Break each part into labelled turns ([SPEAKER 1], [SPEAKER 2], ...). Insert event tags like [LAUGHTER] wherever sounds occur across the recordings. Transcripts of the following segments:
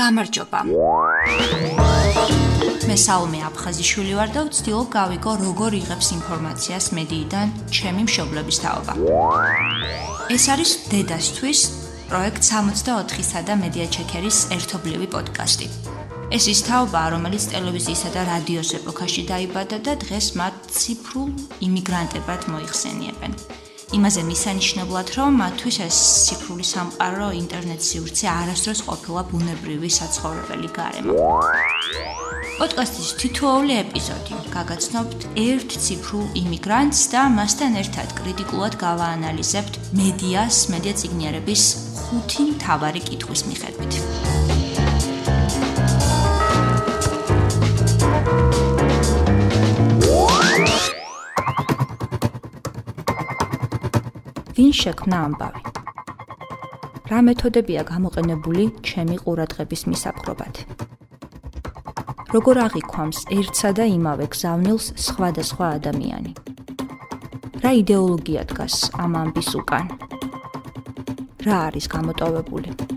[SPEAKER 1] გამარჯობა. მე საუმე აფხაზიშვილი ვარ და ვცდილობ გავიგო როგორ იღებს ინფორმაციას მედიიდან ჩემი მშობლების თაობა. ეს არის დედასთვის პროექტ 64-სა და მედია ჩეკერის ერთობლივი პოდკასტი. ეს ის თაობა, რომელიც ტელევიზიისა და რადიოს ეპოქაში დაიბადა და დღეს მათ ციფრულ იმიგრანტებად მოიხსენიებენ. იმაზე მისანიშნებლად, რომ მათთვის ეს ციფრული სამყარო, ინტერნეტ სივრცე არასდროს ყოფილა ბუნებრივი საცხოვრებელი გარემო. პოდკასტის თითოეული ეპიზოდი გაგაცნობთ ერთ ციფრულ იმიგრანტს და მასთან ერთად კრიტიკულად გავაანალიზებთ მედიას, მედია ციგნიერების ხუთი მთავარი კითხვის მიხედვით. ვინ შექმნა ამბავი? რა მეთოდებია გამოყენებული ჩემი ყურადღების მისაპყრობად? როგორ აღიქვამს ერთსა და იმავე გზავნილს სხვადასხვა ადამიანი? რა იდეოლოგია დგას ამ ამბის უკან? რა არის გამოტოვებული?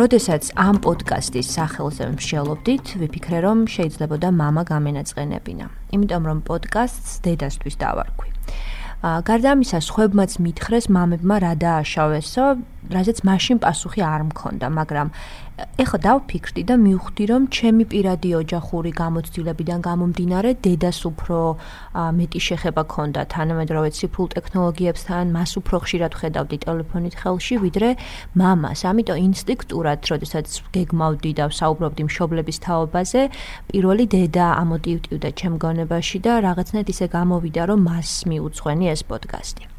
[SPEAKER 1] როდესაც ამ პოდკასტის სახელზე მსჯელობდით, ვიფიქრე რომ შეიძლებოდა мама გამენაწყენებინა. იმიტომ რომ პოდკასტს დედასთვის დავარქვი. აა გარდა ამისა, სხვებმაც მითხრეს მამებმა რა დააშავესო, რაზეც მაშინ პასუხი არ მქონდა, მაგრამ ეხლა დავფიქრდი და მივხვდი, რომ ჩემი პირადი ოჯახური გამოცდილებიდან გამომდინარე, დედას უფრო მეტი შეხება ქონდა თანამედროვე ციფრულ ტექნოლოგიებთან, მას უფრო ხშირად ხედავდი ტელეფონით ხელში, ვიდრე მამას. ამიტომ ინსტინქტურად, როდესაც გეგმავდი და საუბრობდი მშობლების თაობაზე, პირველი დედა ამოტივტივდა ჩემ გონებაში და რაღაცნაირად ისე გამოვიდა, რომ მას მიუძღვენი ეს პოდკასტი.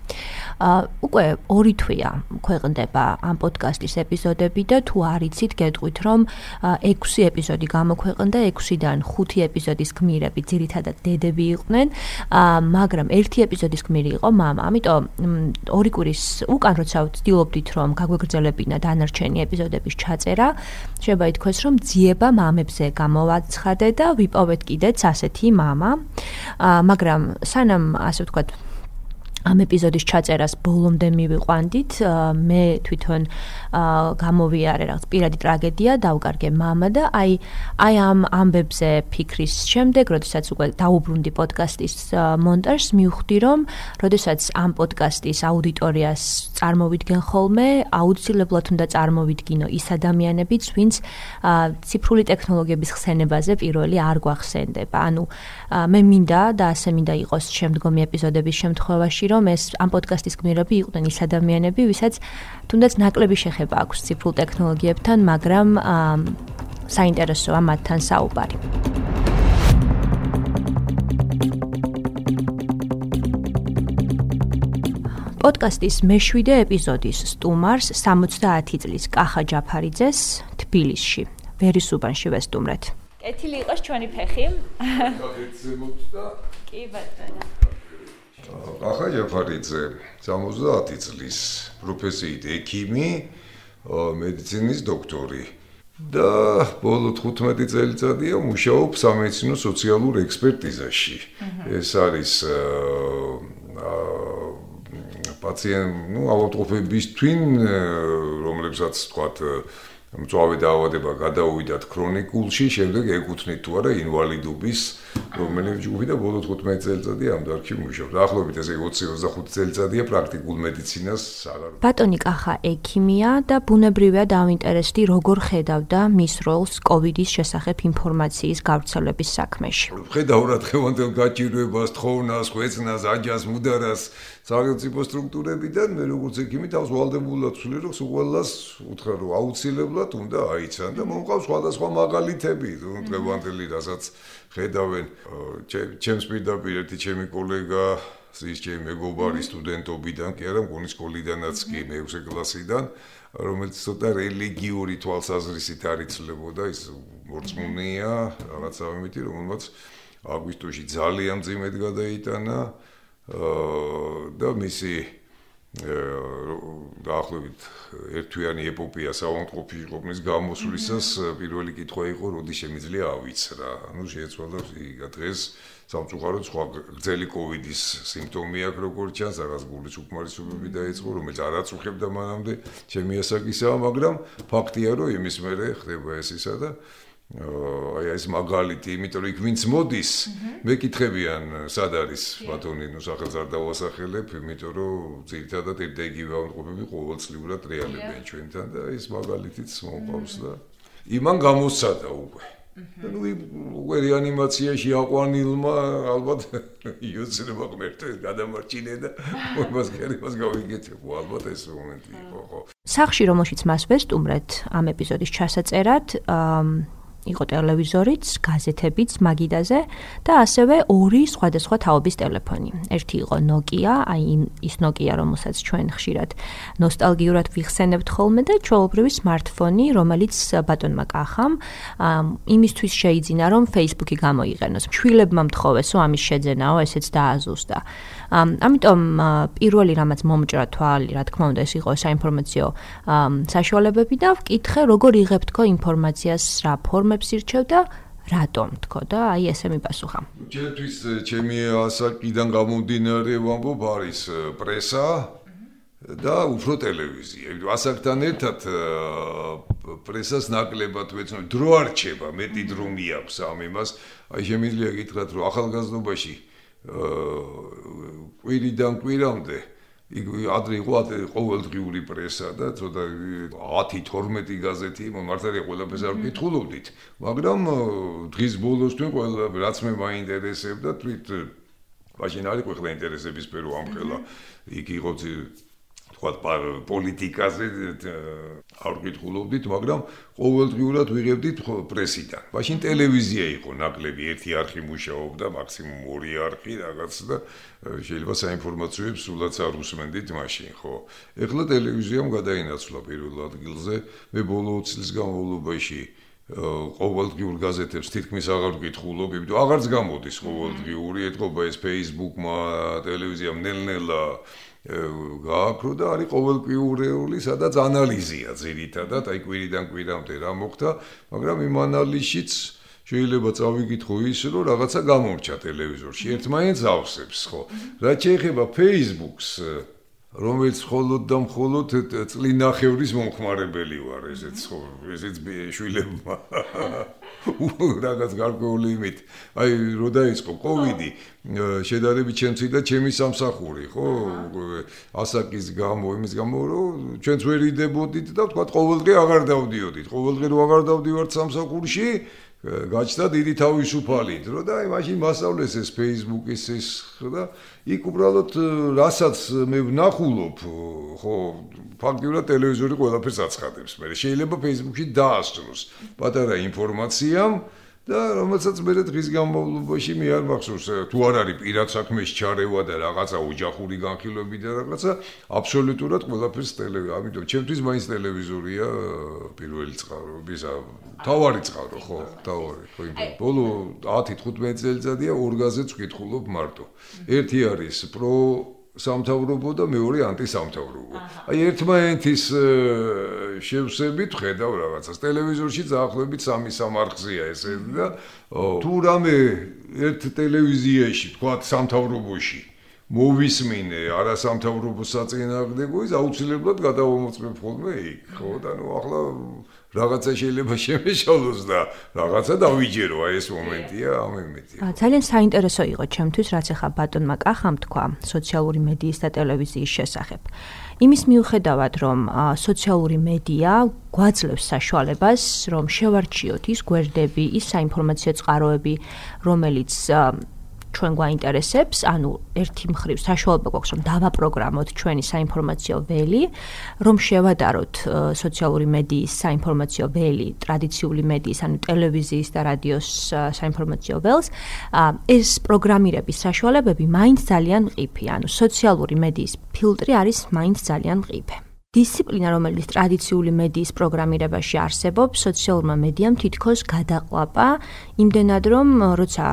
[SPEAKER 1] უკვე ორი თვეა ქვეყნდება ამ პოდკასტის ეპიზოდები და თუ არ იცით, გეტყვით, რომ 6 ეპიზოდი გამოქვეყნდა, 6-დან 5 ეპიზოდის გმირები ძირითადად დედები იყვნენ, მაგრამ ერთი ეპიზოდის გმირი იყო მამა. ამიტომ ორი კვირის უკან როცა ვცდილობდით, რომ გაგვეგრძელებინა დანარჩენი ეპიზოდების ჩაწერა, შეიძლება ითქვას, რომ ძიება მამებზე გამოვაცხადე და ვიპოვეთ კიდეც ასეთი მამა. მაგრამ სანამ ასე ვთქვათ ამ ეპიზოდის ჩაწერას ბოლომდე მივიყვანდით მე თვითონ გამოვიარე რაღაც პირადი ტრაგედია დავკარგე мама და აი აი ამ ამბებზე ფიქრის შემდეგ როდესაც უკვე დაუბრუნდი პოდკასტის მონტაჟს მივხვდი რომ როდესაც ამ პოდკასტის აუდიტორიას წარმოვიდგენ ხოლმე აუცილებლად უნდა წარმოვიდგინო ის ადამიანებიც ვინც ციფრული ტექნოლოგიების ხსენებაზე პირველი არ გვახსენდება ანუ მე მინდა და ასე მინდა იყოს შემდგომი ეპიზოდების შემთხვევაში რომ ეს ამ პოდკასტის გმირები იყვნენ ის ადამიანები, ვისაც თუნდაც ნაკლები შეხება აქვს ციფრულ ტექნოლოგიებთან, მაგრამ საინტერესოა მათთან საუბარი. პოდკასტის მე-7 ეპიზოდის სტუმარს 70 წლის კახა ჯაფარიძეს თბილისში, ვერისუბანში ვესტუმრეთ. კეთილი იყოს ჩვენი ფეხი.
[SPEAKER 2] გაგეცემოთ [LAUGHS] და
[SPEAKER 1] კი ბატონო.
[SPEAKER 2] ახლა ჯაფარიძე 70 წლის პროფესიით ექიმი მედიცინის დოქტორი. და ბოლო 15 წელიწადია მუშაობ სამედიცინო სოციალურ ექსპერტიზაში. ეს არის პაციენტ ნუ ავადმყოფების თვინ რომლებსაც თქვათ მწვავე დაავადება გადაუვიდათ ქრონიკულში, შემდეგ ეკუთვნით თუ არა ინვალიდობის რომელიც ჯგუფი და ბოლო 15 წელიწადი ამ დარგში მუშაობს. ახლობით ესე 20-25 წელიწადია პრაქტიკულ მედიცინას აღარ.
[SPEAKER 1] ბატონი კახა ექიმია და ბუნებრივია დაინტერესდი როგორ ხედავდა მის როლს კოვიდის შესახებ ინფორმაციის გავრცელების საქმეში.
[SPEAKER 2] ხედავ რა დღევანდელ გაჭირვებას, თხოვნას, ხვეწნას, აჯას, მუდარას სახელმწიფო სტრუქტურებიდან მე როგორც ექიმი თავს ვალდებულად ვცვლი რომ ყველას უთხრა რომ აუცილებლად უნდა აიცან და მომყავს სხვადასხვა მაგალითები დღევანდელი რასაც ხედავენ ჩემს პირდაპირ ერთი ჩემი კოლეგა ის ჩემი მეგობარი სტუდენტობიდან კი არა მგონი სკოლიდანაც კი მე-6 კლასიდან რომელიც ცოტა რელიგიური თვალსაზრისით არიცლებოდა ის მორწმუნეა რაღაცა ამიტი რომელმაც აგვისტოში ძალიან ძიმედ გადაიტანა და მისი დაახლოებით ერთვიანი ეპოპეა საავადმყოფოში ყოფნის გამოსვლისას პირველი კითხვა იყო, როდი შემიძლია ავიცრა. ანუ შეეცვალა იგა დღეს სამწუხაროდ სხვა გრძელი კოვიდის სიმპტომი აქვს როგორც ჩანს, რაღაც გულის უკმარისობები დაიწყო, რომელიც არ აწუხებდა მანამდე ჩემი ასაკისაა, მაგრამ ფაქტია, რომ იმის მერე ხდება ეს ისა და აი ეს მაგალითი, იმიტომ რომ იქ ვინც მოდის, მეკითხებიან, სად არის ბატონი, ნუ სახელს არ დავასახელებ, იმიტომ რომ ძირითადად ერთდაიგივე ამყოფები ყოველწლიურად რეალებიან ჩვენთან და ეს მაგალითიც მომყავს და იმან გამოსცადა უკვე. ნუ უკვე რეანიმაციაში აყვანილმა ალბათ [LAUGHS] იოცნება ღმერთი გადამარჩინე და [LAUGHS] მას კერებას გავიგეთებ ალბათ ეს მომენტი იყო ხო.
[SPEAKER 1] სახში რომელშიც მას ვესტუმრეთ ამ ეპიზოდის ჩასაწერად აა იყო ტელევიზორიც, გაზეთებიც მაგიდაზე და ასევე ორი სხვადასხვა თაობის ტელეფონი. ერთი იყო Nokia, აი ის Nokia, რომელსაც ჩვენ ხშირად ნოსტალგიურად ვიხსენებთ ხოლმე და ჩვეულებრივი smartphone-ი, რომელიც ბატონმა კახამ იმისთვის შეიძინა, რომ Facebook-ი გამოიყენოს. შვილებმა მთხოვესო ამის შეძენაო, ესეც დააზუსტა. ამიტომ პირველი რამაც მომჭრა თვალი, რა თქმა უნდა, ეს იყო საინფორმაციო საშუალებები და ვკითხე, როგორ იღებ თქო ინფორმაციას, რა ფორმებს ირჩევ და რატომ თქო და აი ესე მიპასუხა.
[SPEAKER 2] ჩემთვის ჩემი ასაკიდან გამომდინარე ვამბობ არის პრესა და უფრო ტელევიზია. ასაკთან ერთად პრესას ნაკლებად ვეცნობ. დრო არ რჩება, მეტი დრო მიაქვს ამ იმას. აი შემიძლია გითხრათ, რომ ახალგაზრდობაში კვირიდან კვირამდე. იქ ადრე იყო ყოველდღიური პრესა და ცოტა 10-12 გაზეთი მართალია ყველაფერს არ ვკითხულობდით მაგრამ დღის ბოლოს თქვენ ყველა რაც მე მაინტერესებდა თვით მაშინ არის ყველა ინტერესების სფერო ამხელა. იქ იყო თქვა პოლიტიკაზე არ გითხულობდით, მაგრამ ყოველდღიურად ვიღებდით პრესიდან. მაშინ ტელევიზია იყო ნაკლები, ერთი არხი მუშაობდა, მაქსიმუმ ორი არხი რაღაც და შეიძლება საინფორმაციოებს სულაც არ უსმენდით მაშინ, ხო? ეხლა ტელევიზიამ გადაინაცვლა პირველ ადგილზე. მე ბოლო 20 წლის განმავლობაში ყოველდღიურ გაზეთებს თითქმის აღარ ვკითხულობ, იმიტომ აღარც გამოდის ყოველდღიური, ეთქობა ეს Facebook-მა, ტელევიზიამ ნელ-ნელა გააკრო და არის ყოველკვირეული, სადაც ანალიზია ძირითადად, აი კვირიდან კვირამდე რა მოხდა, მაგრამ იმ ანალიზშიც შეიძლება წავიკითხო ის, რომ რაღაცა გამორჩა ტელევიზორში, ერთმანეთს ავსებს, ხო? რაც შეეხება Facebook-ს, რომელიც მხოლოდ და მხოლოდ წლინახევრის მომხმარებელი ვარ, ესეც ხო, ესეც შვილებმა. რაღაც გარკვეული იმით. აი, რო დაიწყო კოვიდი, შედარებით ჩემცი და ჩემი სამსახური, ხო? ასაკის გამო, იმის გამო, რომ ჩვენც ვერ იდებოდით და თქვა ყოველდღე აღარ დავდიოდით. ყოველდღე რო აღარ დავდივართ სამსახურში, გაჩნდა დიდი თავისუფალი დრო და აი მაშინ მასავლეს ეს Facebook-ის ეს და იქ უბრალოდ რასაც მე ვნახულობ ხო ფაქტიურად ტელევიზორი ყველაფერს აცხადებს. მე შეიძლება Facebook-ში დაასწროს. პატარა ინფორმაციამ და რომელსაც მე დღის განმავლობაში მე არ მახსოვს თუ არ არის პირად საქმეს ჩარევა და რაღაცა ოჯახური განხილვები და რაღაცა აბსოლუტურად ყველაფერს ტელევიზორი ამიტომ ჩემთვის მაინც ტელევიზორია პირველი წყარო ისა თავარი წყარო ხო თავარი ხო იმ ბოლო 10-15 წელიწადია ორგაზეთს ვკითხულობ მარტო. ერთი არის პრო სამთავრობო და მეორე ანტისამთავრობო. აი ერთმანეთის შევსებით ხედავ რაღაცას. ტელევიზორში დაახლოებით სამი სამარხზია ესე და თუ რამე ერთ ტელევიზიაში, თქვა სამთავრობოში მოვისმინე არასამთავრობო საწინააღმდეგო ის აუცილებლად გადავამოწმებ ხოლმე იქ, ხო და ნუ ახლა რაღაცა შეიძლება შემეშალოს და რაღაცა დავიჯერო აი ეს მომენტია ამ იმედია.
[SPEAKER 1] ძალიან საინტერესო იყო ჩემთვის რაც ახლა ბატონმა კახამ თქვა სოციალური მედიის და ტელევიზიის შესახებ. იმის მიუხედავად რომ სოციალური მედია გვაძლევს საშუალებას რომ შევარჩიოთ ის გვერდები, ის საინფორმაციო წყაროები, რომელიც ჩვენ გვაინტერესებს, ანუ ერთი მხრივ საშუალება გვაქვს რომ დავაპროგრამოთ ჩვენი საინფორმაციო ველი, რომ შევადაროთ სოციალური მედიის საინფორმაციო ველი, ტრადიციული მედიის, ანუ ტელევიზიის და რადიოს საინფორმაციო ველს, ეს პროგრამირების საშუალებები მაინც ძალიან მყიფე, ანუ სოციალური მედიის ფილტრი არის მაინც ძალიან მყიფე. დისციპლინა, რომელიც ტრადიციული მედიის პროგრამირებაში არსებობს, სოციალურმა მედიამ თითქოს გადაყლაპა, იმდენად რომ როცა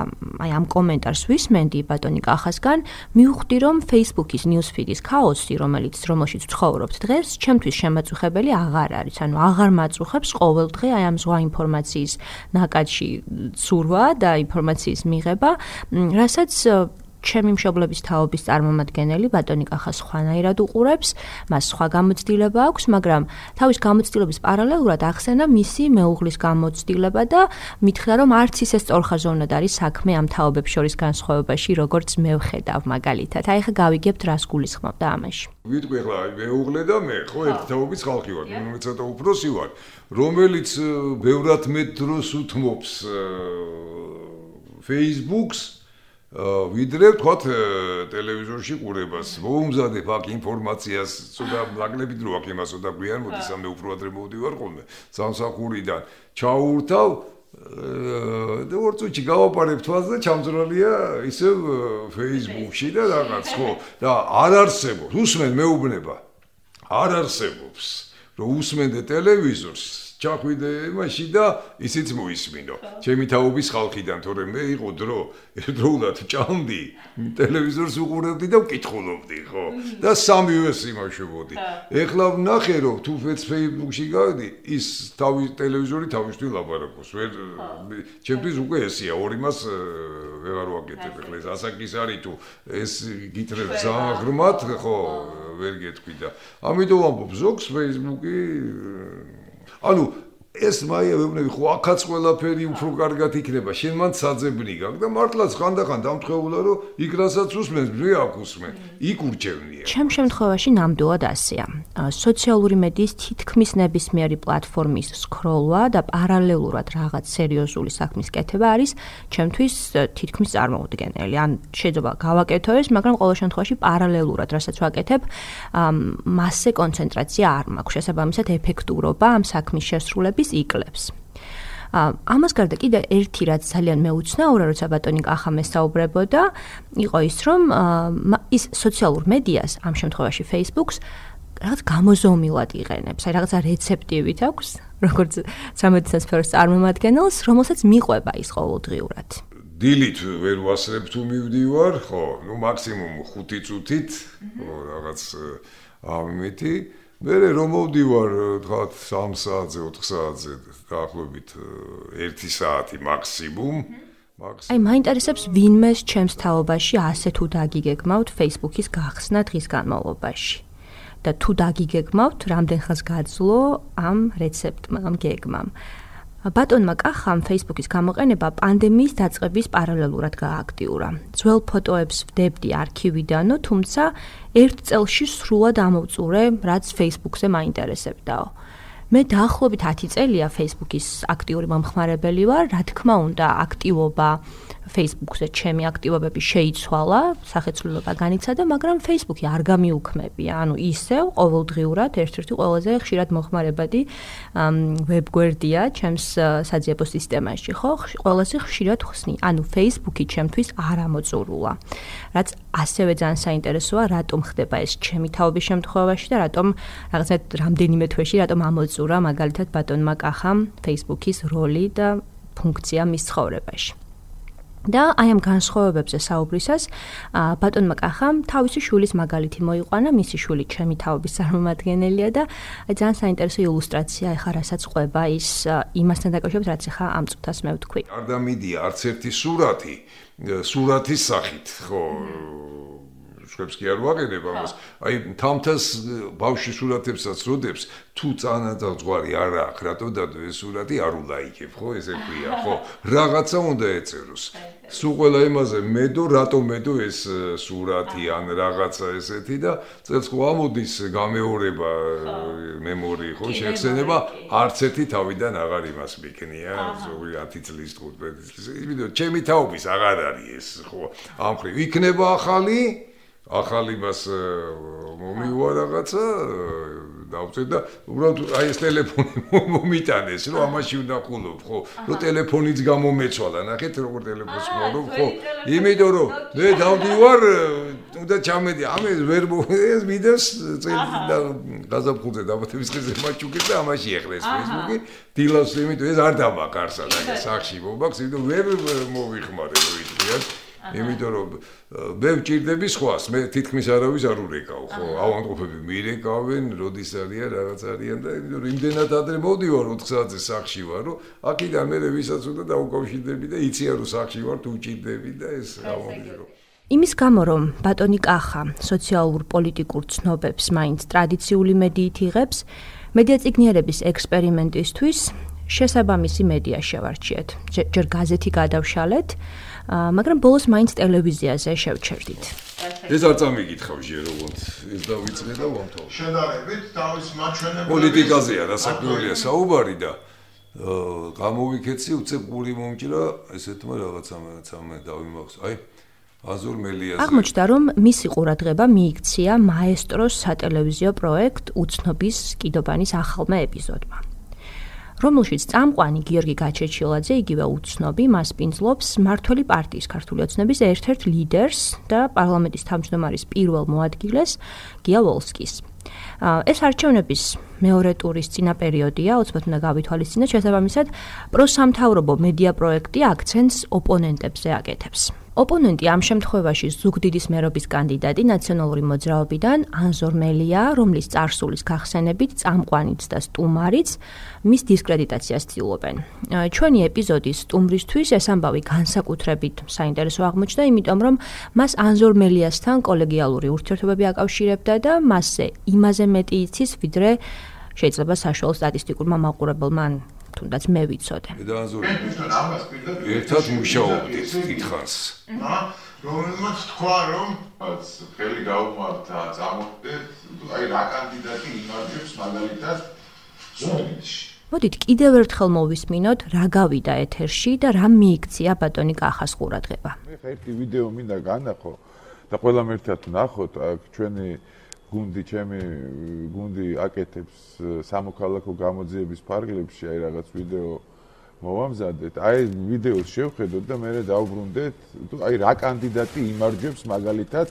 [SPEAKER 1] აი ამ კომენტარს ვისმენდი ბატონი კახასგან, მივხვდი რომ Facebook-ის newsfeed-ის ქაოსი, რომელიც რომელშიც ცხოვრობთ დღეს, ჩემთვის შემაწუხებელი აღარ არის. ანუ აღარ მაწუხებს ყოველდღე აი ამ ზღვა ინფორმაციის ნაკადში ცურვა და ინფორმაციის მიღება, რასაც ჩემი მშობლების თაობის წარმომადგენელი ბატონი კახა სხვანაირად უყურებს, მას სხვა გამოცდილება აქვს, მაგრამ თავის გამოცდილების პარალელურად ახსენა მისი მეუღლის გამოცდილება და მითხრა, რომ არც ისე სწორხაზოვნად არის საქმე ამ თაობებს შორის განსხვავებაში, როგორც მე ვხედავ მაგალითად. აი ხა გავიგებთ რას გულისხმობდა ამაში.
[SPEAKER 2] ვიტყვი ხლა მეუღლე და მე, ხო, ერთი თაობის ხალხი ვარ, მე ცოტა უფროსი ვარ, რომელიც ბევრად მეტ დროს უთმობს Facebook-ს ვიდრე ვთქვათ ტელევიზორში ყურებას. მოუმზადებ აქ ინფორმაციას, ცოტა ლაგლებით რო აქ იმასო და გვიან მოდი სამე უფრო ადრე მოვდივარ ხოლმე. სამსახურიდან ჩაურთავ და ორწუთი გავაპარებ თვალს და ჩამძრალია ისე Facebook-ში და რაღაც ხო და არ არსებობს. უსმენ მეუბნება. არ არსებობს. რომ უსმენდე ტელევიზორს ჩახვიდე მაშინ და ისიც მოისმინო. ჩემი თაობის ხალხიდან, თორემ მე იყო დრო, ერთდროულად ჭამდი, ტელევიზორს უყურებდი და ვკითხულობდი, ხო? და სამივეს იმაშობოდი. ეხლა ვნახე რომ თუ Facebook-ში გავიდი, ის თავი ტელევიზორი თავისთვის ლაპარაკობს. ვერ ჩემთვის უკვე ესია, ორი მას ვეღარ ვაკეთებ ეხლა ეს ასაკის არის თუ ეს გიტრებს ზაღრმათ, ხო, ვერ გეტყვი და ამიტომ ამბობ ზოგს Facebook-ი ანუ ეს მაია ვეუბნები ხო ახაც ყველაფერი უფრო კარგად იქნება. შენ მან საძებნი გაქვს და მართლაც ხანდახან დამთხეულა რომ იქ რასაც უსმენს მე აქ უსმენ? იქ ურჩევნია.
[SPEAKER 1] ჩემ შემთხვევაში ნამდვილად ასეა. სოციალური მედიის თითქმის ნებისმიერი პლატფორმის სკროლვა და პარალელურად რაღაც სერიოზული საქმის კეთება არის ჩემთვის თითქმის წარმოუდგენელი. ან შეიძლება გავაკეთო ეს მაგრამ ყოველ შემთხვევაში პარალელურად რასაც ვაკეთებ მასზე კონცენტრაცია არ მაქვს. შესაბამისად ეფექტურობა ამ საქმის შესრულების ხალხის იკლებს. ამას გარდა კიდე ერთი რაც ძალიან მეუცნაურა, როცა ბატონი კახამე საუბრებოდა, იყო ის, რომ ის სოციალურ მედიას, ამ შემთხვევაში Facebook-ს რაღაც გამოზომილად იყენებს, აი რაღაცა რეცეპტივით აქვს, როგორც სამედიცინო სფეროს წარმომადგენელს, რომელსაც მიყვება ის ყოველდღიურად.
[SPEAKER 2] დილით ვერ ვასრებ თუ მივდივარ, ხო, ну მაქსიმუმ 5 წუთით, ხო, რაღაც ამითი. მე რომ მოვდივარ თქვათ 3 საათზე 4 საათზე დაახლოებით 1 საათი მაქსიმუმ.
[SPEAKER 1] აი მაინტერესებს ვინმეს ჩემს თაობაში ასე თუ დაგიგეგმავთ Facebook-ის გახსნა დღის განმავლობაში. და თუ დაგიგეგმავთ რამდენ ხანს გაძლო ამ რეცეპტმა ამ გეგმამ ბატონმა კახამ Facebook-ის გამოყენება პანდემიის დაწყების პარალელურად გააქტიურა. ძველ ფოტოებს ვდებდი არქივიდანო, თუმცა ერთ წელში სრულად ამოვწურე, რაც Facebook-ზე მაინტერესებდაო. მე დაახლოებით 10 წელია Facebook-ის აქტიური მომხმარებელი ვარ, რა თქმა უნდა, აქტივობა Facebook-ზე ჩემი აქტივობები შეიცვალა, სახეცვლილება განიცადა, მაგრამ Facebook-ი არ გამიუქმებია. ანუ ისევ ყოველდღიურად ერთ-ერთი ყველაზე ხშირად მოხმარებადი ვებგვერდია ჩემს საძიებო სისტემაში, ხო? ყველაზე ხშირად ხსნი. ანუ Facebook-ი ჩემთვის არ ამოწურულა. რაც ასევე ძალიან საინტერესოა, რატომ ხდება ეს ჩემი თაობის შემთხვევაში და რატომ რაღაცა რამდენიმე თვეში რატომ ამოწურა მაგალითად ბატონმა კახამ Facebook-ის როლი და ფუნქცია მის ცხოვრებაში. და აი ამ განსხვავებებზე საუბრისას ბატონმა კახამ თავისი შვილის მაგალითი მოიყვანა, მისი შვილი ჩემი თაობის წარმომადგენელია და ძალიან საინტერესო ილუსტრაცია ეხა რასაც ყვება ის იმასთან დაკავშირებით, რაც ეხა ამ წუთას მე ვთქვი.
[SPEAKER 2] არ დამიდია არც ერთი სურათი, სურათის სახით, ხო შვებს კი არ ვაყენებ ამას. აი თამთას ბავში სურათებსაც როდებს თუ წანადა ზღვარი არ აქვს, რატო დადო ეს სურათი არ ულაიქებ, ხო ესე ქვია, [LAUGHS] ხო? რაღაცა უნდა ეწეროს. [LAUGHS] სულ ყველა იმაზე მედო, რატო მედო ეს სურათი ან რაღაცა ესეთი და წელს ხო ამოდის გამეორება მემორი, ხო, შეხსენება არც ერთი თავიდან აღარ იმას მიქნია, ზოგი 10 წლის 15 წლის. იმიტომ ჩემი თაობის აღარ არის ეს, ხო? ამ ხრი იქნება ახალი ახალი მას მომივა რაღაცა დავწერ და უბრალოდ აი ეს ტელეფონი [LAUGHS] მომიტანეს რომ ამაში უნდა ყულობ ხო? რომ ტელეფონიც გამომეცვალა ნახეთ როგორ ტელეფონს ყოლობ ხო? იმიტომ რომ მე დავდივარ უნდა ჩამედი. ამ [LAUGHS] ეს ვერ ეს ვიდეოს წელი და გაზაფხულზე დაბათების დღეზე მაჩუკეთ და ამაში ეხლეს Facebook-ი დილას იმიტომ ეს არ დამაკარსა და სახში მომაქვს იმიტომ ვერ მოვიხმარე რო იტყვიათ იმიტომ რომ მე ვჭირდები სხვას, მე თითქმის არავის არ ურეკავ, ხო? ავანტყოფები მირეკავენ, როდის არიან, რაღაც არიან და იმიტომ რომ იმდენად ადრე მოდივარ 4 საათზე სახში ვარ, რომ აქიდან მე ვისაც უნდა დაუკავშირდები და იციან რომ სახში ვარ, თუ ვჭირდები და ეს რა მომირო.
[SPEAKER 1] იმის გამო რომ ბატონი კახა სოციალურ პოლიტიკურ ცნობებს მაინც ტრადიციული მედიით იღებს, მედია ციგნიერების ექსპერიმენტისთვის შესაბამისი მედია შევარჩიეთ. ჯერ გაზეთი გადავშალეთ, მაგრამ ბოლოს მაინც ტელევიზიაზე შევჩერდით.
[SPEAKER 2] ეს არ წამიგითხავ ჟეროგონთ, ეს დავიწყე და ვამთავრე.
[SPEAKER 3] შედარებით თავის მაჩვენებლები
[SPEAKER 2] პოლიტიკაზეა დასაკვირველია საუბარი და გამოვიქეცი უცებ გული მომჭირა ესეთმა რაღაცამ რაღაცამ დავიმახს. აი აზურ მელიაზე.
[SPEAKER 1] აღმოჩნდა რომ მისი ყურადღება მიიქცია მაესტროს სატელევიზიო პროექტ უცნობის კიდობანის ახალმა ეპიზოდმა. რომელშიც წამყვანი გიორგი გაჩეჩილაძე იგივე უცნობი მას პინძლობს მართველი პარტიის ქართული ოცნების ერთ-ერთ ლიდერს და პარლამენტის თავმჯდომარის პირველ მოადგილეს გია ვოლსკის. ეს არჩევნების მეორე ტურის წინა პერიოდია, უცბად უნდა გავითვალისწინოთ შესაბამისად პროსამთავრობო მედია პროექტი აქცენტს ოპონენტებზე აკეთებს. ოპონენტი ამ შემთხვევაში ზუგდიდის მერობის კანდიდატი ნაციონალური მოძრაობიდან ანზორ მელია, რომლის წარსულის გახსენებით წამყვანიც და სტუმარიც მის დისკრედიტაციას ცდილობენ. ჩვენი ეპიზოდის სტუმრისთვის ეს ამბავი განსაკუთრებით საინტერესო აღმოჩნდა, იმიტომ რომ მას ანზორ მელიასთან კოლეგიალური ურთიერთობები აკავშირებდა და მასზე იმაზე მეტი იცის, ვიდრე შეიძლება საშუალო სტატისტიკურმა მაყურებელმა თუნდაც მე ვიცოდე.
[SPEAKER 2] ერთად მუშაობდით თითქოს.
[SPEAKER 3] აა რომელმაც თქვა რომ ხელი გაუმართა წამოხდეთ, აი რა კანდიდატი იმარჯვებს მაგალითად ზოგადში.
[SPEAKER 1] მოდით კიდევ ერთხელ მოვისმინოთ რა გავიდა ეთერში და რა მიიქცია ბატონი კახას ყურადღება.
[SPEAKER 3] მე ერთი ვიდეო მინდა განახო და ყველამ ერთად ნახოთ აქ ჩვენი გუნდი ჩემი გუნდი აკეთებს სამოქალაქო გამოძიების ფარგლებში აი რაღაც ვიდეო მოვამზადეთ. აი ვიდეოს შევხედოთ და მე დავბრუნდეთ აი რა კანდიდატი იმარჯვებს მაგალითად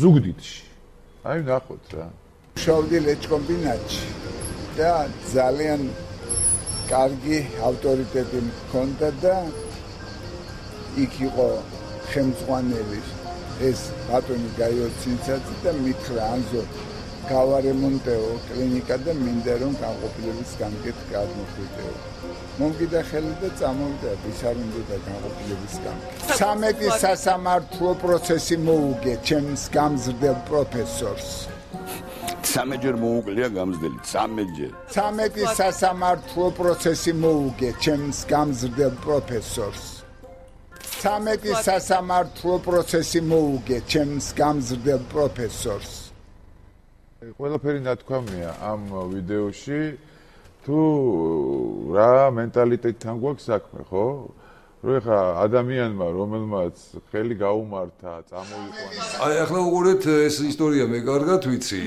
[SPEAKER 3] ზუგდიდში? აი ნახოთ რა.
[SPEAKER 4] შავდი ლეჩკომბინატში და ძალიან კარგი ავტორიტეტი მქონდა და იქ იყო ხელმძღვანელი ეს ბატონი გაიოცინცაძე და მითხრა ანზო გავარემონტეო კლინიკა და მინდა რომ განყოფილების გამგეთ გადმოხვიდეო. მომგიდა ხელი და წამოვიდა ბისარუნდო და განყოფილების გამგეთ 13 სასამართლო პროცესი მოუგე ჩემს გამზრდელ პროფესორს.
[SPEAKER 5] სამეჯერ მოუკლია გამზრდელი 13ჯერ
[SPEAKER 4] 13 სასამართლო პროცესი მოუგე ჩემს გამზრდელ პროფესორს 13 სასამართლო პროცესი მოუგე ჩემს გამზრდელ პროფესორს.
[SPEAKER 3] ყველაფერი ნათქვამია ამ ვიდეოში. თუ რა მენტალიტეტთან გვაქვს საქმე, ხო? რო ეხა ადამიანმა რომელმაც ხელი გაუმართა, წამოიყვანა.
[SPEAKER 2] აი ახლა უყურეთ ეს ისტორია მე კარგად ვიცი.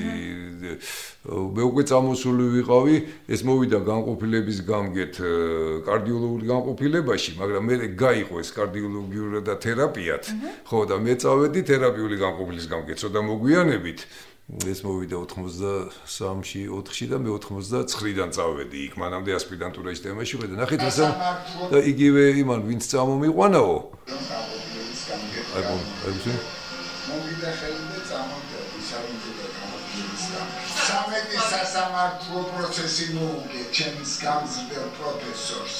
[SPEAKER 2] მე უკვე წამოსული ვიყავი, ეს მოვიდა განყოფილების გამგეთ კარდიოლოგიური განყოფილებაში, მაგრამ მე გაიყო ეს კარდიოლოგიური და თერაპიათ. ხო და მე წავედი თერაპიული განყოფილის გამგეთ, ცოტა მოგვიანებით. ეს მოვიდა 83-ში, 4-ში და მე 89-დან წავედი იქ, მანამდე ასპირანტურაში თემაში და ნახეთ ასე და იგივე იმან ვინც წამომიყვანაო. აი ბო, აი ბო.
[SPEAKER 4] მომიდა ხელი და წამოვიდა და გამოდიოდა. სამეთი სასამართლო პროცესი მოუგე ჩემს გამზრდელ პროფესორს.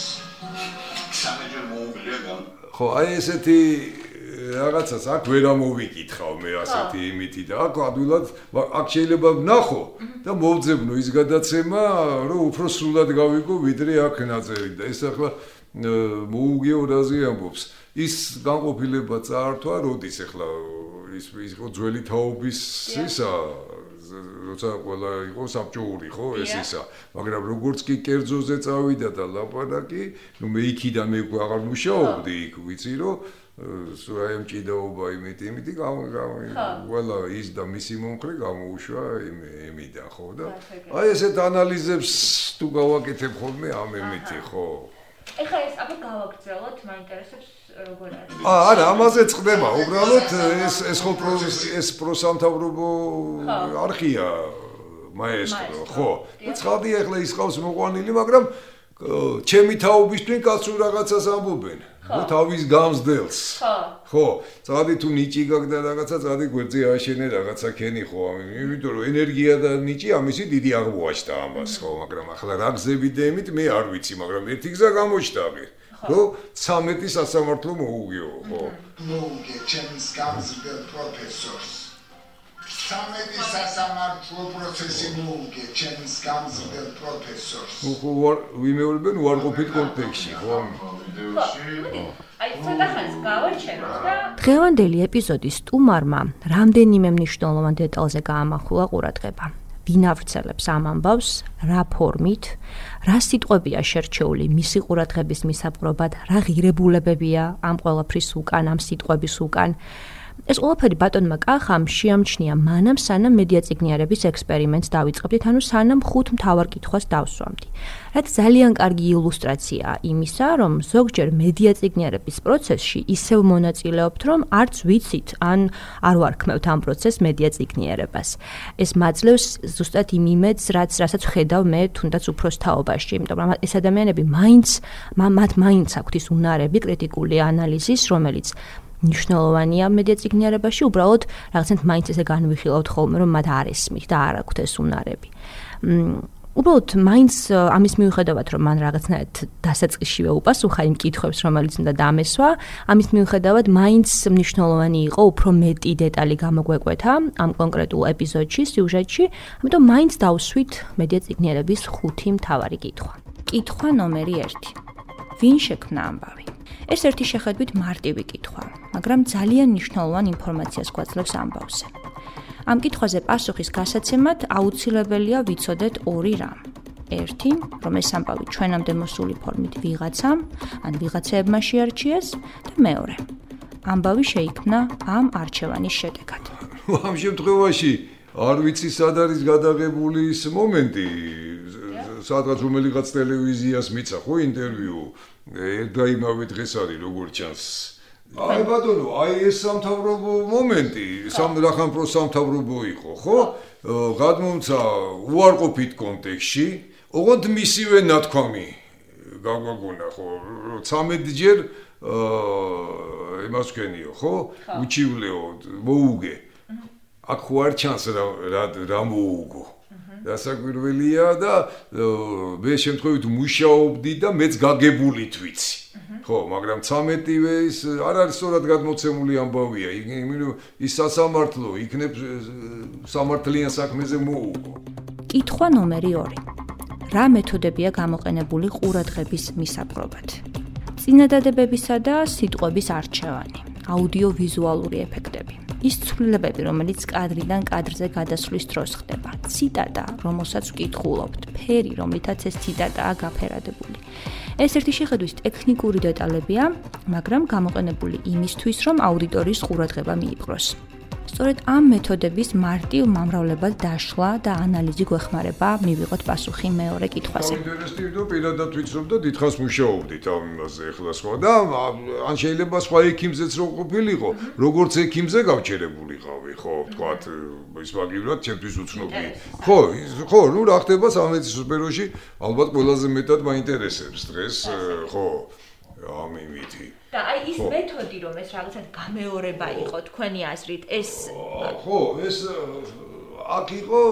[SPEAKER 5] სამეჯერ მოუგლია გამ.
[SPEAKER 2] ხო, აი ესეთი რაღაცას აქ ვერ ამოვიკითხავ მე ასეთი იმითი და აქ ადვილად აქ შეიძლება ვნახო და მოვძებნო ის გადაცემა რომ უფრო სრულად გავიგო ვიდრე აქ ნაწერი და ეს ახლა მოუგიო რაზე ამბობს. ის განყოფილება წაართვა როდის ახლა ის ის ხო ძველი თაობის ისა როცა ყველა იყო საბჭოური ხო ეს ისა მაგრამ როგორც კი კერძოზე წავიდა და ლაპარაკი ნუ მე იქიდან მე აღარ მუშაობდი იქ ვიცი რომ სუაიმ ჭიდაობა იმით იმით ყველა ის და მისი მომხრე გამოუშვა იმით ხო და აი ესეთ ანალიზებს თუ გავაკეთებ ხოლმე ამ იმითი ხო
[SPEAKER 1] ეხლა ეს აბა გავაგრძელოთ, მაინტერესებს როგორ არის.
[SPEAKER 2] აა არა, ამაზე წდება. უბრალოდ ეს ეს ხო ეს პროსამთავრობო არქია მაესტრო, ხო? ცხადი ახლა ის ყავს მოყვანილი, მაგრამ ჩემი თაობისთვის კაცო რაღაცას ამბობენ. ხო თავის გამსდელს. ხო. ხო, წადი თუ ნიჭი გაგდა რაღაცა, წადი გვერდზე აშენე რაღაცა ქენი ხო, იმიტომ რომ ენერგია და ნიჭი ამისი დიდი აღმოაჩნდა ამას, ხო, მაგრამ ახლა რა გზები დემით მე არ ვიცი, მაგრამ ერთი გზა გამოჩნდა აღი. ხო, 13 სასამართლო მოუგიო, ხო.
[SPEAKER 4] მოუგე ჩემს გამსდელ პროფესორს. სამედი სასამართლო პროცესი მოუგე ჩემს გამზრდელ პროფესორს.
[SPEAKER 2] ხო, ვიმეორებენ უარყოფით კონტექსში, ხო?
[SPEAKER 1] და დღევანდელი ეპიზოდის სტუმარმა რამდენიმე მნიშვნელოვან დეტალზე გაამახვილა ყურადღება. ვინ ავრცელებს ამ ამბავს, რა ფორმით, რა სიტყვებია შერჩეული მისი ყურადღების მისაპყრობად, რა ღირებულებებია ამ ყველაფრის უკან, ამ სიტყვების უკან. ეს ყველაფერი ბატონმა კახამ შეამჩნია მანამ სანამ მედია ციგნიარების ექსპერიმენტს დავიწყებდით, ანუ სანამ ხუთ მთავარ კითხვას დავსვამდი. რაც ძალიან კარგი ილუსტრაციაა იმისა, რომ ზოგჯერ მედია ციგნიარების პროცესში ისევ მონაწილეობთ, რომ არც ვიცით, ან არ ვარქმევთ ამ პროცესს მედია ციგნიარებას. ეს მაძლევს ზუსტად იმ იმედს, რაც რასაც ხედავ მე თუნდაც უფროს თაობაში, იმიტომ რომ ეს ადამიანები მაინც მათ მაინც აქვთ ის უნარები კრიტიკული ანალიზის, რომელიც მნიშვნელოვანია მედიაციგნიერებაში, უბრალოდ რაღაცნაირად მაინც ესე განვიხილავთ ხოლმე, რომ მათ არ ესმის და არ აქვთ ეს უნარები. უბრალოდ მაინც ამის მიუხედავად, რომ მან რაღაცნაირად დასაწყისშივე უპასუხა იმ კითხვებს, რომელიც უნდა დამესვა, ამის მიუხედავად მაინც მნიშვნელოვანი იყო უფრო მეტი დეტალი გამოგვეკვეთა ამ კონკრეტულ ეპიზოდში, სიუჟეტში, ამიტომ მაინც დავსვით მედიაციგნიერების ხუთი მთავარი კითხვა. კითხვა ნომერი 1. ვინ შექმნა ამბავი? ეს ერთი შეხედვით მარტივი კითხვაა, მაგრამ ძალიან მნიშვნელოვან ინფორმაციას გვაძლევს ამბავზე. ამ კითხვაზე პასუხის გასაცემად აუცილებელია ვიცოდეთ ორი რამ. ერთი, რომ ეს ამბავი ჩვენამდე მოსული ფორმით ვიღაცამ, ან ვიღაცებმა შეარჩიეს და მეორე, ამბავი შეიქმნა ამ არჩევანის შედეგად.
[SPEAKER 2] ამ შემთხვევაში არ ვიცი სად არის გადაღებული ის მომენტი, სადღაც რომელიღაც ტელევიზიას მიცა ხო ინტერვიუ? და იმავე დღეს არის როგორ ჩანს? აი ბატონო აი ეს სამთავრობო მომენტი სამრახანპრო სამთავრობო იყო ხო? გადმომცა უარყოფით კონტექსში ოღონდ მისივე ნათქვამი გაგვაგონა ხო? 13 ჯერ აა იმას ვქენიო ხო. უჩივლეო მოუგე. აქ ხო არ ჩანს რა რა მოუგო დასაკვირველია და მე შემთხვევით მუშაობდი და მეც გაგებულით ვიცი. ხო, მაგრამ 13-ვე ის არ არის სწორად გადმოცემული ამბავია. ის სასამართლო იქნებ სამართლიან საქმეზე მოუგო.
[SPEAKER 1] კითხვა ნომერი 2. რა მეთოდებია გამოყენებული ყურადღების მისაპყრობად? წინადადებებისა და სიტყვების არჩევანი, აუდიო-ვიზუალური ეფექტები. ის ცვლილებები, რომელიც კადრიდან კადრზე გადასვლის დროს ხდება. ციტატა, რომელსაც ვკითხულობთ, ფერი, რომლითაც ეს ციტატაა გაფერადებული. ეს ერთი შეხედვის ტექნიკური დეტალებია, მაგრამ გამოყენებული იმისთვის, რომ აუდიტორიის ყურადღება მიიპყროს. სწორედ ამ მეთოდების მარტივ მომრავლებად დაშლა და ანალიზი გვეხმარება მივიღოთ პასუხი მეორე კითხვაზე.
[SPEAKER 2] ინტერესტივ და პირადად ვიცნობ და დიდხანს მუშაობდით ამ იმაზე ახლა სხვა და ან შეიძლება სხვა ექიმზეც რო ყოფილიყო, როგორც ექიმზე გავჩერებულიყავი, ხო, თქვათ ის მაგივრად ჩემთვის უცნობი. ხო, ხო, ნუ რა ხდება სამედიცინო სფეროში, ალბათ ყველაზე მეტად მაინტერესებს დღეს, ხო, ამ იმითი.
[SPEAKER 1] და აი ის მეთოდი რომ ეს რაღაცა გამეორება იყო თქვენი აზრით ეს
[SPEAKER 2] ხო ეს აქ იყო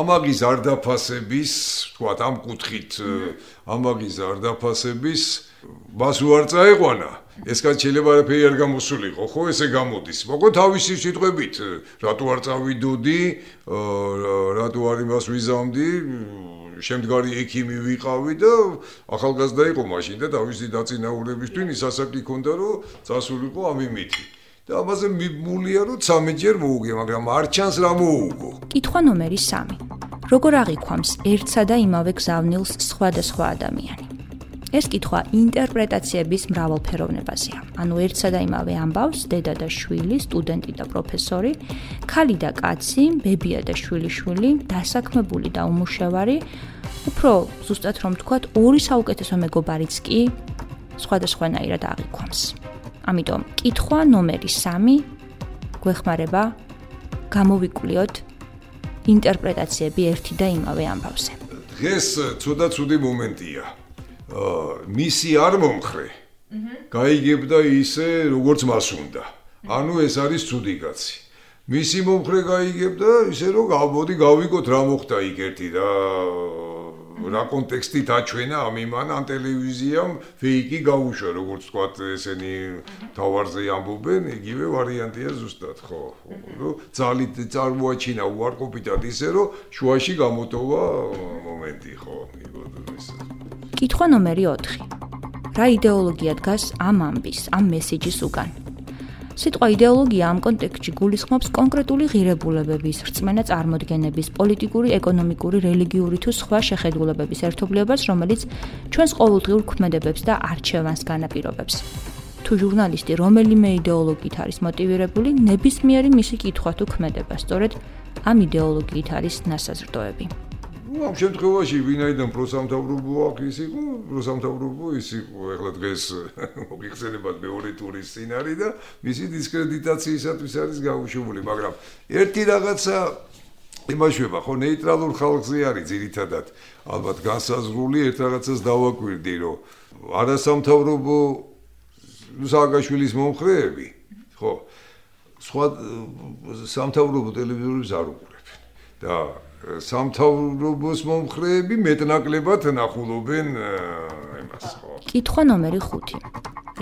[SPEAKER 2] ამაგის არდაფასების თქვა ამ კუთხით ამაგის არდაფასების მას უარ წაეყვანა ეს კაც შეიძლება არაფერი არ გამოსულიყო ხო ესე გამოდის. მოკლედ თავისი სიტყვებით რატო არ წავიდოდი რატო არ იმას ვიზამდი შემდგარი ექიმი ვიყავი და ახალგაზრდა იყო მაშინ და თავისი დაწინაურებისთვის ის ასაკი ქონდა რომ წასულიყო ამ იმითი. და ამაზე მიმულია რომ 13 ჯერ მოუგე მაგრამ არ ჩანს რა მოუგო.
[SPEAKER 1] კითხვა ნომერი 3 როგორ აღიქვამს ერთსა და იმავე გზავნილს სხვადასხვა ადამიანი ეს კითხვა ინტერპრეტაციების მრავალფეროვნებაზეა. ანუ ერთსა და იმავე ამბავს დედა და შვილი, სტუდენტი და პროფესორი, ქალი და კაცი, ბებია და შვილიშვილი, დასაქმებული და უმუშევარი, უფრო ზუსტად რომ ვთქვათ, ორი საუკეთესო მეგობარიც კი სხვადასხვანაირად აღიქვამს. ამიტომ კითხვა ნომერი 3 გვეხმარება გამოვიკვლიოთ ინტერპრეტაციები ერთი და იმავე ამბავზე.
[SPEAKER 2] დღეს ცუდა ცუდი მომენტია. მისი არ მომხრე. აჰა. გაიგებდა ისე, როგორც მას უნდა. ანუ ეს არის ცუდი კაცი. მისი მომხრე გაიგებდა ისე, რომ გავბოდი, გავიგოთ რა მოხდა იქ ერთი და რა კონტექსტით აჩვენა ამ იმან ან ტელევიზიამ ფეიკი გაუშვა როგორც თქვა ესენი თავარზე ამბობენ იგივე ვარიანტია ზუსტად ხო ნუ ძალით წარმოაჩინა უარყოფითად ისე რომ შუაში გამოტოვა მომენტი ხო იბოდოს
[SPEAKER 1] კითხვა ნომერი 4 რა იდეოლოგია დგას ამ ამბის ამ მესიჯის უკან სიტყვა იდეოლოგია ამ კონტექსტში გულისხმობს კონკრეტული ღირებულებების, რწმენა წარმოდგენების, პოლიტიკური, ეკონომიკური, რელიგიური თუ სხვა შეხედულებების ერთობლიობას, რომელიც ჩვენს ყოველდღიურ ქმედებებს და არჩევანს განაპირობებს. თუ ჟურნალისტი რომელიმე იდეოლოგიით არის მოტივირებული, ნებისმიერი მისი კითხვა თუ ქმედება სწორედ ამ იდეოლოგიით არის ნასაზრდოები.
[SPEAKER 2] Ну ამ შემთხვევაში ვინაიდან პროსამთავრობო აქ ის იყო პროსამთავრობო ის იყო ეხლა დღეს მოგიხსენებათ მეორე ტურის სცენარი და მისი დისკრედიტაციისათვის არის გაუშვებული მაგრამ ერთი რაღაცა იმაშვება ხო ნეიტრალურ ხალხზე არის ძირითადად ალბათ განსაზღვრული ერთ რაღაცას დავაკვირდი რომ არასამთავრობო სააგაშვილის მომხრეები ხო სხვა სამთავრობო ტელევიზორებს არ უყურებენ და სამთავრობოს მომხრეები მეტნაკლებად ნახულობენ იმას ხო.
[SPEAKER 1] კითხვა ნომერი 5.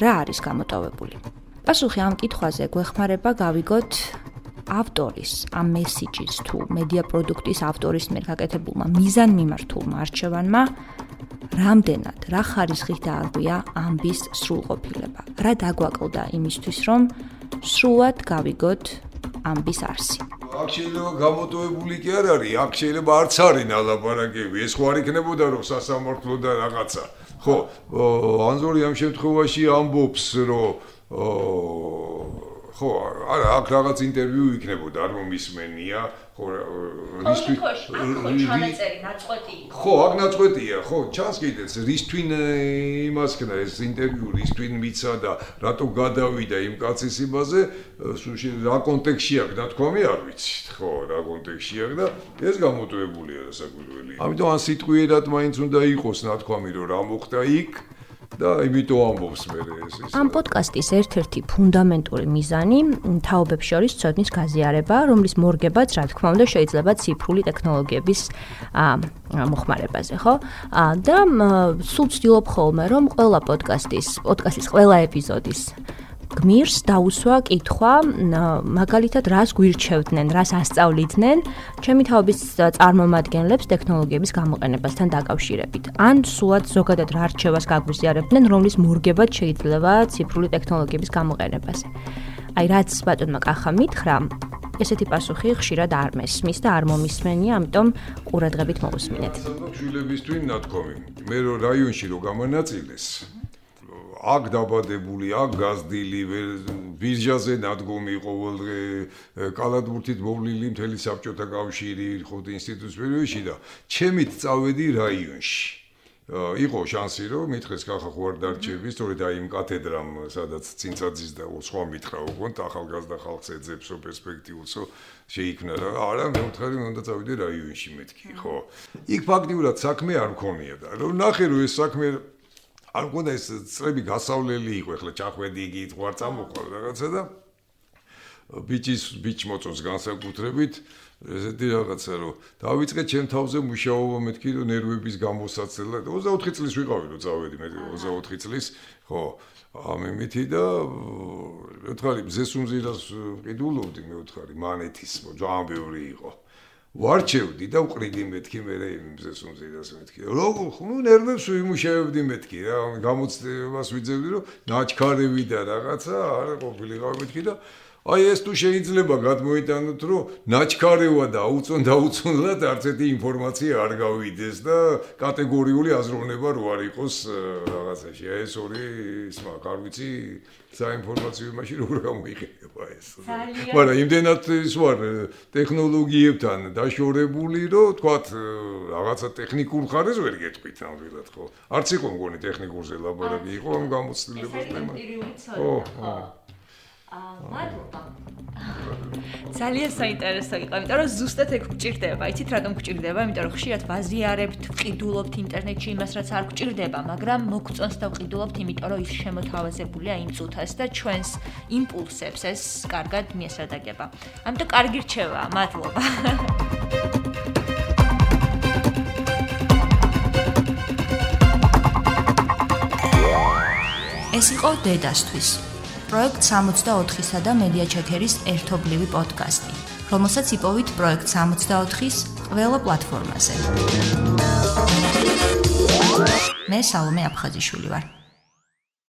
[SPEAKER 1] რა არის გამოტოვებული? პასუხი ამ კითხვაზე გვეხმარება გავიგოთ ავტორის ამ მესიჯის თუ მედია პროდუქტის ავტორის მიერ გაკეთებულმა მიზანმიმართულმა არჩევანმა რამდენად რა ხარისხით დაარღვია ამბის სრულყოფილება. რა დაგვაკლდა იმისთვის, რომ სრულად გავიგოთ ამბის არსი.
[SPEAKER 2] აქ შეიძლება გამოტოვებული კი არ არის, აქ შეიძლება არც არის ნალაპარაკები, ეს ხო არ იქნებოდა რომ სასამართლო და რაღაცა. ხო, ანზორი ამ შემთხვევაში ამბობს, რომ ხო, არა, აქ რაღაც ინტერვიუ იქნებოდა, არ მომისმენია, ხო
[SPEAKER 1] რისთვის
[SPEAKER 2] ხო აქ ნაწყვეტია ხო ჩანს კიდეც რისთვის იმას ქნა ეს ინტერვიუ რისთვის მიცა და რატო გადავიდა იმ კაცის იმაზე სულში რა კონტექსში აქვს ნათქვამი არ ვიცით ხო რა კონტექსში აქვს და ეს გამოტვებულია საკუთრებული ამიტომ ან სიტყვიერად მაინც უნდა იყოს ნათქვამი რომ რა მოხდა იქ და იმიტომ ამბობს მე ეს ის.
[SPEAKER 1] ამ პოდკასტის ერთ-ერთი ფუნდამენტური მიზანი თაობებს შორის ცოდნის გაზიარება, რომლის მორგებაც, რა თქმა უნდა, შეიძლება ციფრული ტექნოლოგიების მოხმარებაზე, ხო? და სულ ვცდილობ ხოლმე, რომ ყველა პოდკასტის, პოდკასტის ყველა ეპიზოდის გმირს დაუსვა კითხვა, მაგალითად, რას გვირჩევდნენ, რას ასწავლიდნენ ჩემი თაობის წარმომადგენლებს ტექნოლოგიების გამოყენებასთან დაკავშირებით. ან სულად ზოგადად რა რჩევას გაგვიზიარებდნენ, რომლის მორგებად შეიძლება ციფრული ტექნოლოგიების გამოყენებაზე. აი, რაც ბატონმა კახა მითხრა, ესეთი პასუხი ხშირად არ მესმის და არ მომისმენია, ამიტომ ყურადღებით მოусმინეთ.
[SPEAKER 2] შვილებისთვის ნათქვამი. მე რო რაიონში რო გამონაწილეს, აქ დაბადებული, აქ გაზდილი, ვირჟაზე ნადგომი ყოველდღე, კალათბურთით მოვლილი მთელი საბჭოთა კავშირი, ხოთ ინსტიტუტის პერიოდში და ჩემით წავედი რაიონში. იყო შანსი რომ მითხეს გახახო არ დარჩები, სწორედ აი იმ კათედრამ, სადაც წინწაძის და სხვა მითხრა უკონ ახალგაზრდა ხალხს ეძებსო პერსპექტიულსო შეიქმნა რა. არა, მე ვთქვი, უნდა წავიდე რაიონში მეთქი, ხო. იქ ფაქტიურად საქმე არ მქონია და რომ ნახე რომ ეს საქმე არ მქონდა ეს წრები გასავლელი იყო, ეხლა ჩახვედი იგი ითყვარ წამოყავ რაღაცა და ბიჭის ბიჭ მოწოს განსაკუთრებით. ესეთი რაღაცა რომ დავიწყე ჩემ თავზე მუშაობა მეთქი რომ ნერვების გამოსაცელა 24 წლის ვიყავი რომ წავედი მე 24 წლის ხო ამემითი და მეუთხარი მზეს უმზირას ყიდულობდი მეუთხარი მანეთის ჯამბეური იყო. ვარჩევდი და ვყრიდი მეთქი მე იმზეს უმზიდას მეთქი. როგორ ხნუ ნერვებს ვიმუშავებდი მეთქი რა გამოცდებას ვიძებდი რომ ნაჩქარები და რაღაცა არა ყოფილიყავ მეთქი და აი ეს თუ შეიძლება გადმოიტანოთ, რომ ნაჩქარევა და აუწონ დაუწონლად არც ერთი ინფორმაცია არ გავიდეს და კატეგორიული აზროვნება რო არ იყოს რაღაცაში. აი ეს ორი სმა, არ ვიცი, საინფორმაციო იმაში როგორ გამოიყენება ეს. მაგრამ იმდენად ის ვარ ტექნოლოგიებთან დაშორებული, რომ თქვათ რაღაცა ტექნიკურ ხარეს ვერ გეტყვით ნამდვილად, ხო? არც იყო მგონი ტექნიკურზე ლაბორატორია იყო ამ გამოცდილებას თემა.
[SPEAKER 6] ხო, ხო. მადლობა. ძალიან საინტერესო იყო, იმიტომ რომ ზუსტად ეგ გჭირდება. იცით რატომ გჭირდება? იმიტომ რომ ხშირად ვაზიარებთ, ვყიდულობთ ინტერნეტში იმას, რაც არ გჭირდება, მაგრამ მოგწონს და ვყიდულობთ, იმიტომ რომ ის შემოთავაზებულია იმ წუთას და ჩვენს იმპულსებს ეს კარგად მიესადაგება. ამიტომ კარგი რჩევა. მადლობა. ეს იყო დედასთვის პროექტ 64-სა და მედია ჩეკერის ერთობლივი პოდკასტი, რომელსაც იპოვით პროექტ 64-ის ყველა პლატფორმაზე. მე სალომე აფხაზიშვილი ვარ.